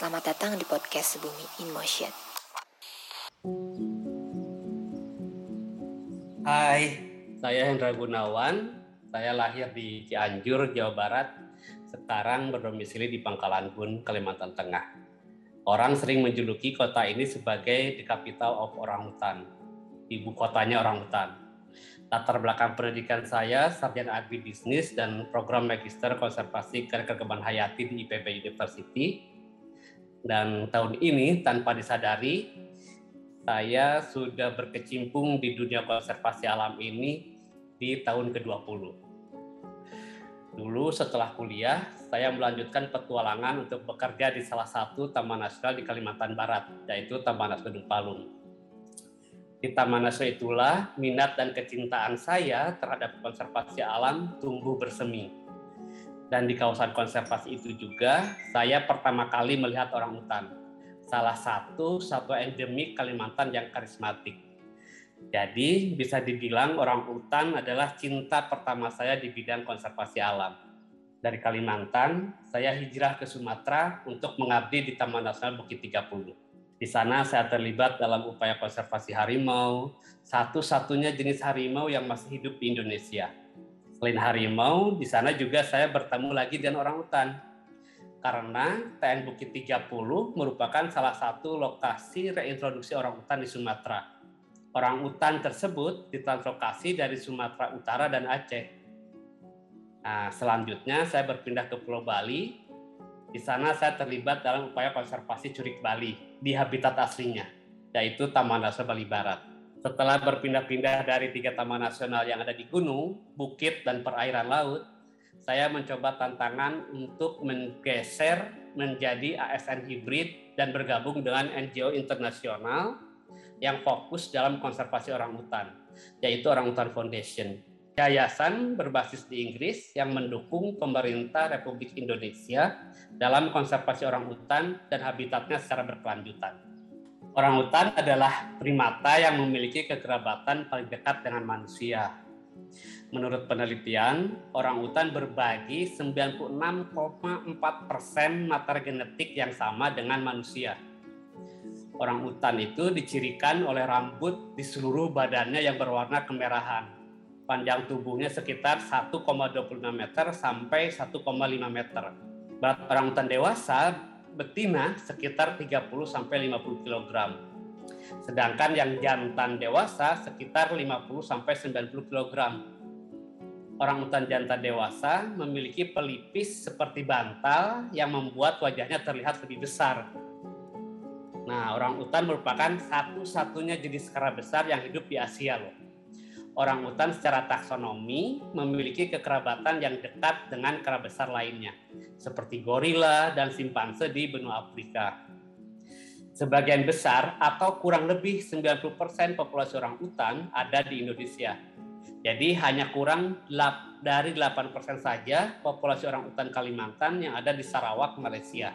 Selamat datang di podcast Bumi in Motion. Hai, saya Hendra Gunawan. Saya lahir di Cianjur, Jawa Barat. Sekarang berdomisili di Pangkalan Bun, Kalimantan Tengah. Orang sering menjuluki kota ini sebagai the capital of orangutan. Ibu kotanya orangutan. Latar belakang pendidikan saya sarjana agribisnis dan program magister konservasi kekebalan hayati di IPB University dan tahun ini tanpa disadari saya sudah berkecimpung di dunia konservasi alam ini di tahun ke-20. Dulu setelah kuliah, saya melanjutkan petualangan untuk bekerja di salah satu taman nasional di Kalimantan Barat, yaitu Taman Nasional Gunung Palung. Di Taman Nasional itulah minat dan kecintaan saya terhadap konservasi alam tumbuh bersemi dan di kawasan konservasi itu juga saya pertama kali melihat orang hutan. Salah satu satwa endemik Kalimantan yang karismatik. Jadi bisa dibilang orang hutan adalah cinta pertama saya di bidang konservasi alam. Dari Kalimantan, saya hijrah ke Sumatera untuk mengabdi di Taman Nasional Bukit 30. Di sana saya terlibat dalam upaya konservasi harimau, satu-satunya jenis harimau yang masih hidup di Indonesia selain harimau, di sana juga saya bertemu lagi dengan orang hutan. Karena TN Bukit 30 merupakan salah satu lokasi reintroduksi orang hutan di Sumatera. Orang hutan tersebut ditranslokasi dari Sumatera Utara dan Aceh. Nah, selanjutnya saya berpindah ke Pulau Bali. Di sana saya terlibat dalam upaya konservasi curik Bali di habitat aslinya, yaitu Taman Nasional Bali Barat. Setelah berpindah-pindah dari tiga taman nasional yang ada di gunung, bukit, dan perairan laut, saya mencoba tantangan untuk menggeser menjadi ASN hibrid dan bergabung dengan NGO internasional yang fokus dalam konservasi orang hutan, yaitu Orang Hutan Foundation. Yayasan berbasis di Inggris yang mendukung pemerintah Republik Indonesia dalam konservasi orang hutan dan habitatnya secara berkelanjutan. Orang hutan adalah primata yang memiliki kekerabatan paling dekat dengan manusia. Menurut penelitian, orang hutan berbagi 96,4 persen mater genetik yang sama dengan manusia. Orang hutan itu dicirikan oleh rambut di seluruh badannya yang berwarna kemerahan. Panjang tubuhnya sekitar 1,26 meter sampai 1,5 meter. Berat orang hutan dewasa betina sekitar 30 sampai 50 kg. Sedangkan yang jantan dewasa sekitar 50 sampai 90 kg. Orang utan jantan dewasa memiliki pelipis seperti bantal yang membuat wajahnya terlihat lebih besar. Nah, orang utan merupakan satu-satunya jenis kera besar yang hidup di Asia loh orang utan secara taksonomi memiliki kekerabatan yang dekat dengan kera besar lainnya, seperti gorila dan simpanse di benua Afrika. Sebagian besar atau kurang lebih 90% populasi orang utan ada di Indonesia. Jadi hanya kurang dari 8% saja populasi orang utan Kalimantan yang ada di Sarawak, Malaysia.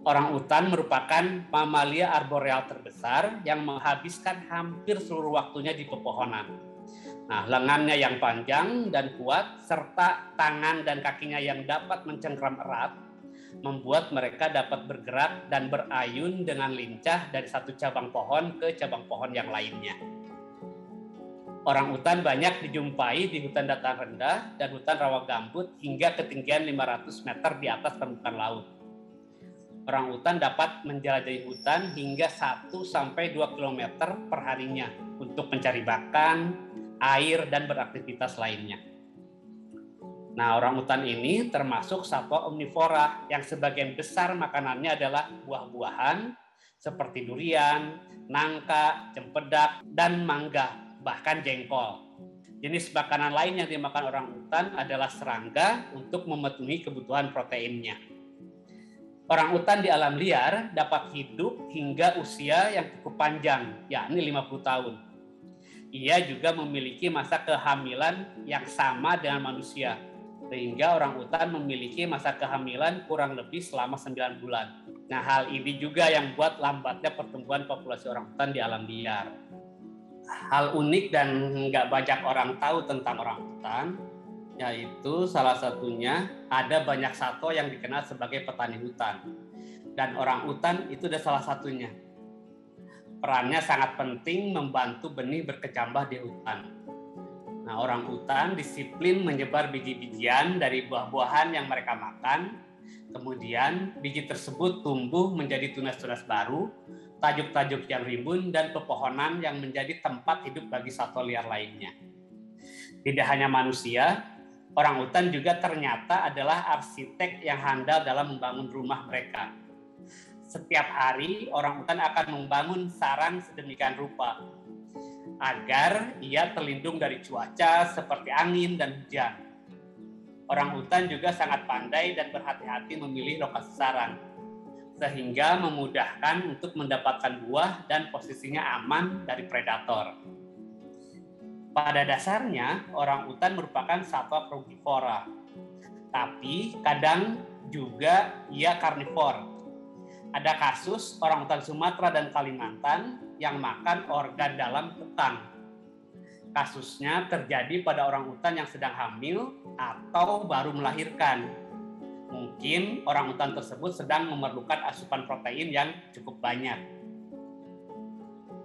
Orang utan merupakan mamalia arboreal terbesar yang menghabiskan hampir seluruh waktunya di pepohonan. Nah, lengannya yang panjang dan kuat serta tangan dan kakinya yang dapat mencengkram erat membuat mereka dapat bergerak dan berayun dengan lincah dari satu cabang pohon ke cabang pohon yang lainnya. Orang hutan banyak dijumpai di hutan dataran rendah dan hutan rawa gambut hingga ketinggian 500 meter di atas permukaan laut orang hutan dapat menjelajahi hutan hingga 1 sampai 2 km perharinya untuk mencari makan, air dan beraktivitas lainnya. Nah, orang hutan ini termasuk satwa omnivora yang sebagian besar makanannya adalah buah-buahan seperti durian, nangka, cempedak, dan mangga, bahkan jengkol. Jenis makanan lain yang dimakan orang hutan adalah serangga untuk memenuhi kebutuhan proteinnya. Orang hutan di alam liar dapat hidup hingga usia yang cukup panjang, yakni 50 tahun. Ia juga memiliki masa kehamilan yang sama dengan manusia, sehingga orang hutan memiliki masa kehamilan kurang lebih selama 9 bulan. Nah, hal ini juga yang buat lambatnya pertumbuhan populasi orang hutan di alam liar. Hal unik dan nggak banyak orang tahu tentang orang hutan yaitu salah satunya ada banyak satwa yang dikenal sebagai petani hutan. dan orang utan itu adalah salah satunya. Perannya sangat penting membantu benih berkecambah di hutan. Nah, orang utan disiplin menyebar biji-bijian dari buah-buahan yang mereka makan. Kemudian biji tersebut tumbuh menjadi tunas-tunas baru, tajuk-tajuk yang rimbun, dan pepohonan yang menjadi tempat hidup bagi satwa liar lainnya. Tidak hanya manusia, orang utan juga ternyata adalah arsitek yang handal dalam membangun rumah mereka setiap hari orang utan akan membangun sarang sedemikian rupa agar ia terlindung dari cuaca seperti angin dan hujan. Orang utan juga sangat pandai dan berhati-hati memilih lokasi sarang, sehingga memudahkan untuk mendapatkan buah dan posisinya aman dari predator. Pada dasarnya, orang utan merupakan satwa frugivora, tapi kadang juga ia karnivor ada kasus orang utan Sumatera dan Kalimantan yang makan organ dalam hutan. Kasusnya terjadi pada orang utan yang sedang hamil atau baru melahirkan. Mungkin orang utan tersebut sedang memerlukan asupan protein yang cukup banyak.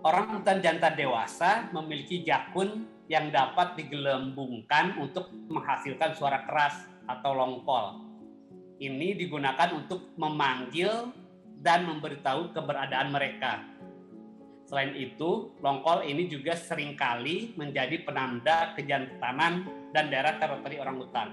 Orang utan jantan dewasa memiliki jakun yang dapat digelembungkan untuk menghasilkan suara keras atau longkol. Ini digunakan untuk memanggil dan memberitahu keberadaan mereka. Selain itu, longkol ini juga sering kali menjadi penanda kejantanan dan daerah teritori orang hutan.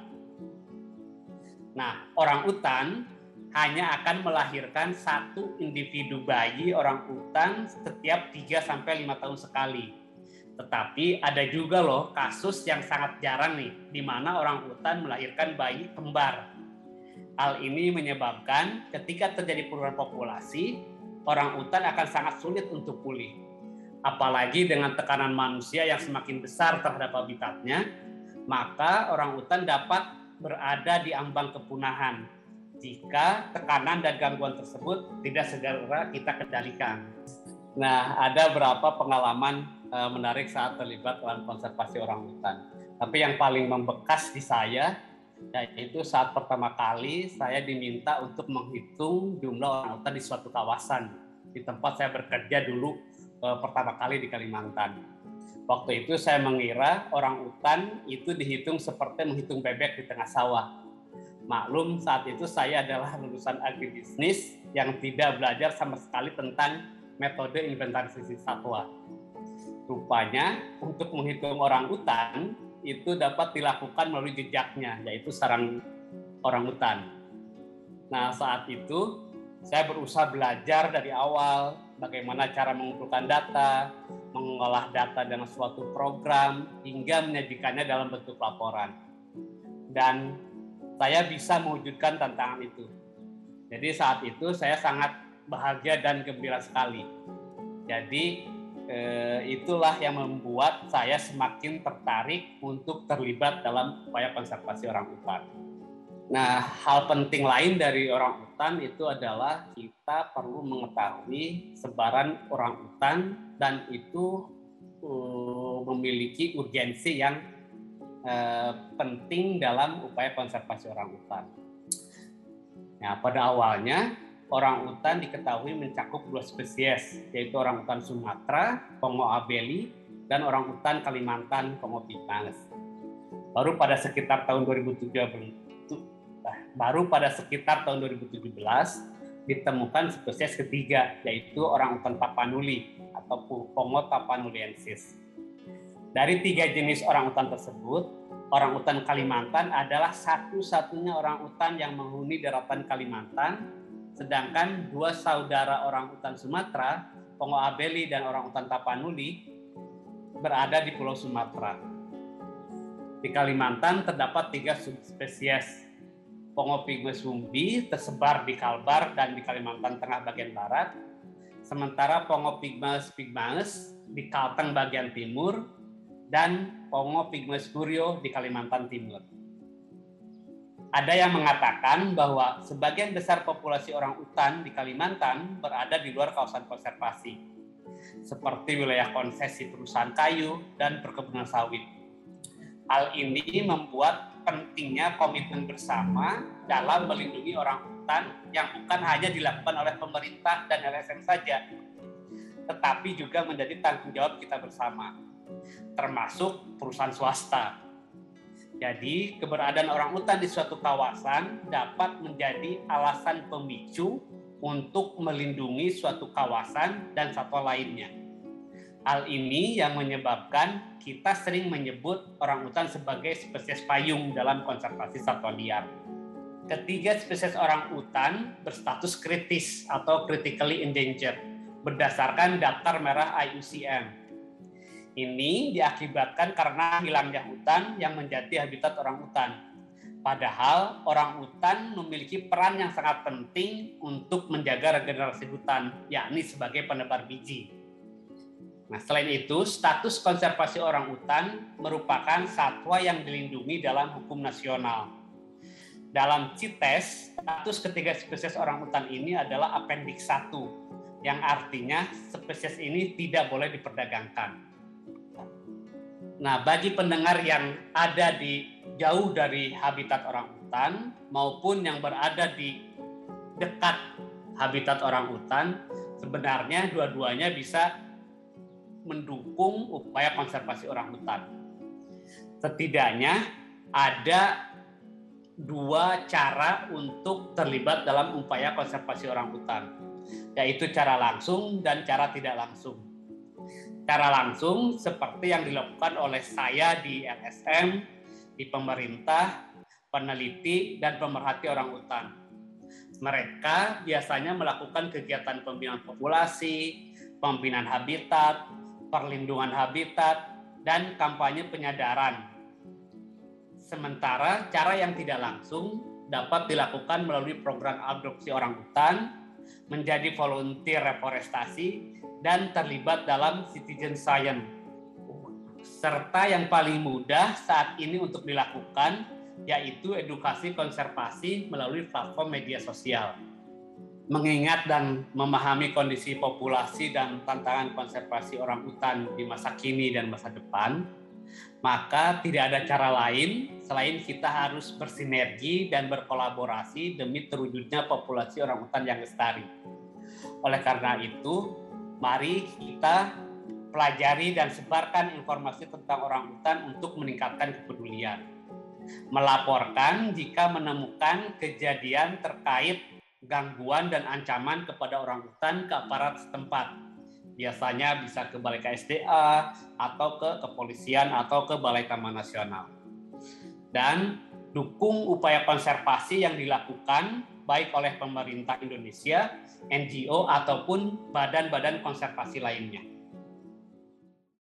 Nah, orang hutan hanya akan melahirkan satu individu bayi orang hutan setiap 3 sampai 5 tahun sekali. Tetapi ada juga loh kasus yang sangat jarang nih di mana orang hutan melahirkan bayi kembar Hal ini menyebabkan ketika terjadi penurunan populasi, orang hutan akan sangat sulit untuk pulih. Apalagi dengan tekanan manusia yang semakin besar terhadap habitatnya, maka orang hutan dapat berada di ambang kepunahan jika tekanan dan gangguan tersebut tidak segera kita kendalikan. Nah, ada beberapa pengalaman eh, menarik saat terlibat dalam konservasi orang hutan. Tapi yang paling membekas di saya yaitu saat pertama kali saya diminta untuk menghitung jumlah orang hutan di suatu kawasan di tempat saya bekerja dulu eh, pertama kali di Kalimantan. Waktu itu saya mengira orang hutan itu dihitung seperti menghitung bebek di tengah sawah. Maklum saat itu saya adalah lulusan agribisnis yang tidak belajar sama sekali tentang metode inventarisasi satwa. Rupanya untuk menghitung orang hutan itu dapat dilakukan melalui jejaknya, yaitu sarang orang hutan. Nah, saat itu saya berusaha belajar dari awal bagaimana cara mengumpulkan data, mengolah data dengan suatu program, hingga menyajikannya dalam bentuk laporan. Dan saya bisa mewujudkan tantangan itu. Jadi saat itu saya sangat bahagia dan gembira sekali. Jadi eh, itulah yang membuat saya semakin tertarik untuk terlibat dalam upaya konservasi orang hutan. Nah, hal penting lain dari orang hutan itu adalah kita perlu mengetahui sebaran orang hutan dan itu uh, memiliki urgensi yang uh, penting dalam upaya konservasi orang hutan. Nah, pada awalnya orang utan diketahui mencakup dua spesies, yaitu orang utan Sumatera, Pongo abeli, dan orang utan Kalimantan, Pongo pitanges. Baru pada sekitar tahun 2017, baru pada sekitar tahun 2017 ditemukan spesies ketiga, yaitu orang utan tapanuli atau Pongo tapanuliensis. Dari tiga jenis orang utan tersebut, orang utan Kalimantan adalah satu-satunya orang utan yang menghuni daratan Kalimantan Sedangkan dua saudara orang utan Sumatera, Pongo Abeli dan orang utan Tapanuli, berada di Pulau Sumatera. Di Kalimantan terdapat tiga subspesies. Pongo pygmaeus wumbi tersebar di Kalbar dan di Kalimantan Tengah bagian barat, sementara Pongo pygmaeus pygmaeus di Kalteng bagian timur dan Pongo pygmaeus gurio di Kalimantan Timur ada yang mengatakan bahwa sebagian besar populasi orang utan di Kalimantan berada di luar kawasan konservasi, seperti wilayah konsesi perusahaan kayu dan perkebunan sawit. Hal ini membuat pentingnya komitmen bersama dalam melindungi orang hutan yang bukan hanya dilakukan oleh pemerintah dan LSM saja, tetapi juga menjadi tanggung jawab kita bersama, termasuk perusahaan swasta. Jadi, keberadaan orang hutan di suatu kawasan dapat menjadi alasan pemicu untuk melindungi suatu kawasan dan satwa lainnya. Hal ini yang menyebabkan kita sering menyebut orang hutan sebagai spesies payung dalam konservasi satwa liar. Ketiga spesies orang hutan berstatus kritis atau critically endangered berdasarkan daftar merah IUCN ini diakibatkan karena hilangnya hutan yang menjadi habitat orang hutan. Padahal orang hutan memiliki peran yang sangat penting untuk menjaga regenerasi hutan, yakni sebagai penebar biji. Nah, selain itu, status konservasi orang hutan merupakan satwa yang dilindungi dalam hukum nasional. Dalam CITES, status ketiga spesies orang hutan ini adalah appendix 1, yang artinya spesies ini tidak boleh diperdagangkan. Nah, bagi pendengar yang ada di jauh dari habitat orang hutan maupun yang berada di dekat habitat orang hutan, sebenarnya dua-duanya bisa mendukung upaya konservasi orang hutan. Setidaknya ada dua cara untuk terlibat dalam upaya konservasi orang hutan, yaitu cara langsung dan cara tidak langsung secara langsung seperti yang dilakukan oleh saya di LSM, di pemerintah, peneliti, dan pemerhati orang hutan. Mereka biasanya melakukan kegiatan pembinaan populasi, pembinaan habitat, perlindungan habitat, dan kampanye penyadaran. Sementara cara yang tidak langsung dapat dilakukan melalui program adopsi orang hutan, menjadi volunteer reforestasi, dan terlibat dalam citizen science. Serta yang paling mudah saat ini untuk dilakukan yaitu edukasi konservasi melalui platform media sosial. Mengingat dan memahami kondisi populasi dan tantangan konservasi orang hutan di masa kini dan masa depan, maka tidak ada cara lain selain kita harus bersinergi dan berkolaborasi demi terwujudnya populasi orang hutan yang lestari. Oleh karena itu, mari kita pelajari dan sebarkan informasi tentang orang hutan untuk meningkatkan kepedulian. Melaporkan jika menemukan kejadian terkait gangguan dan ancaman kepada orang hutan ke aparat setempat. Biasanya bisa ke Balai KSDA atau ke kepolisian atau ke Balai Taman Nasional. Dan dukung upaya konservasi yang dilakukan baik oleh pemerintah Indonesia NGO ataupun badan-badan konservasi lainnya.